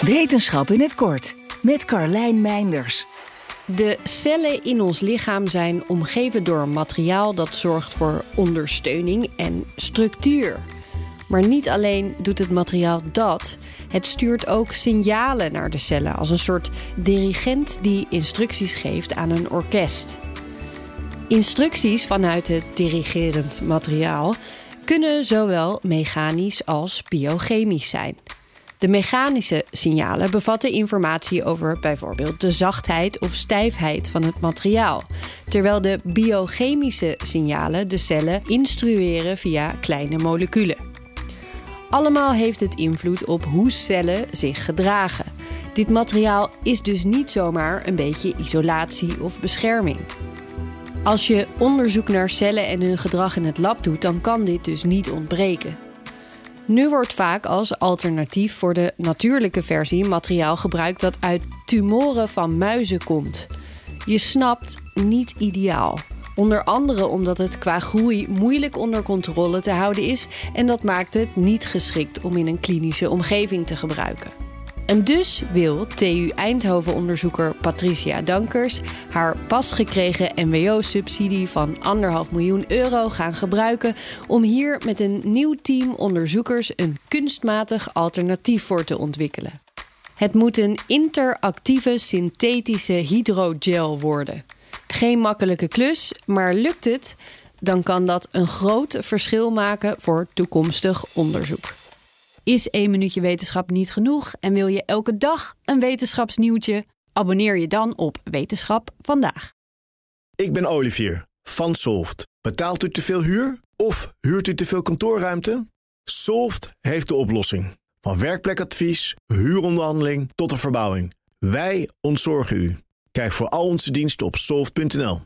Wetenschap in het kort met Carlijn Meinders. De cellen in ons lichaam zijn omgeven door materiaal dat zorgt voor ondersteuning en structuur. Maar niet alleen doet het materiaal dat, het stuurt ook signalen naar de cellen als een soort dirigent die instructies geeft aan een orkest. Instructies vanuit het dirigerend materiaal kunnen zowel mechanisch als biochemisch zijn. De mechanische signalen bevatten informatie over bijvoorbeeld de zachtheid of stijfheid van het materiaal, terwijl de biochemische signalen de cellen instrueren via kleine moleculen. Allemaal heeft het invloed op hoe cellen zich gedragen. Dit materiaal is dus niet zomaar een beetje isolatie of bescherming. Als je onderzoek naar cellen en hun gedrag in het lab doet, dan kan dit dus niet ontbreken. Nu wordt vaak als alternatief voor de natuurlijke versie materiaal gebruikt dat uit tumoren van muizen komt. Je snapt, niet ideaal. Onder andere omdat het qua groei moeilijk onder controle te houden is en dat maakt het niet geschikt om in een klinische omgeving te gebruiken. En dus wil TU Eindhoven-onderzoeker Patricia Dankers haar pas gekregen MWO-subsidie van 1,5 miljoen euro gaan gebruiken om hier met een nieuw team onderzoekers een kunstmatig alternatief voor te ontwikkelen. Het moet een interactieve synthetische hydrogel worden. Geen makkelijke klus, maar lukt het, dan kan dat een groot verschil maken voor toekomstig onderzoek. Is één minuutje wetenschap niet genoeg en wil je elke dag een wetenschapsnieuwtje? Abonneer je dan op Wetenschap vandaag. Ik ben Olivier van Solft. Betaalt u te veel huur of huurt u te veel kantoorruimte? Solft heeft de oplossing. Van werkplekadvies, huuronderhandeling tot de verbouwing. Wij ontzorgen u. Kijk voor al onze diensten op soft.nl.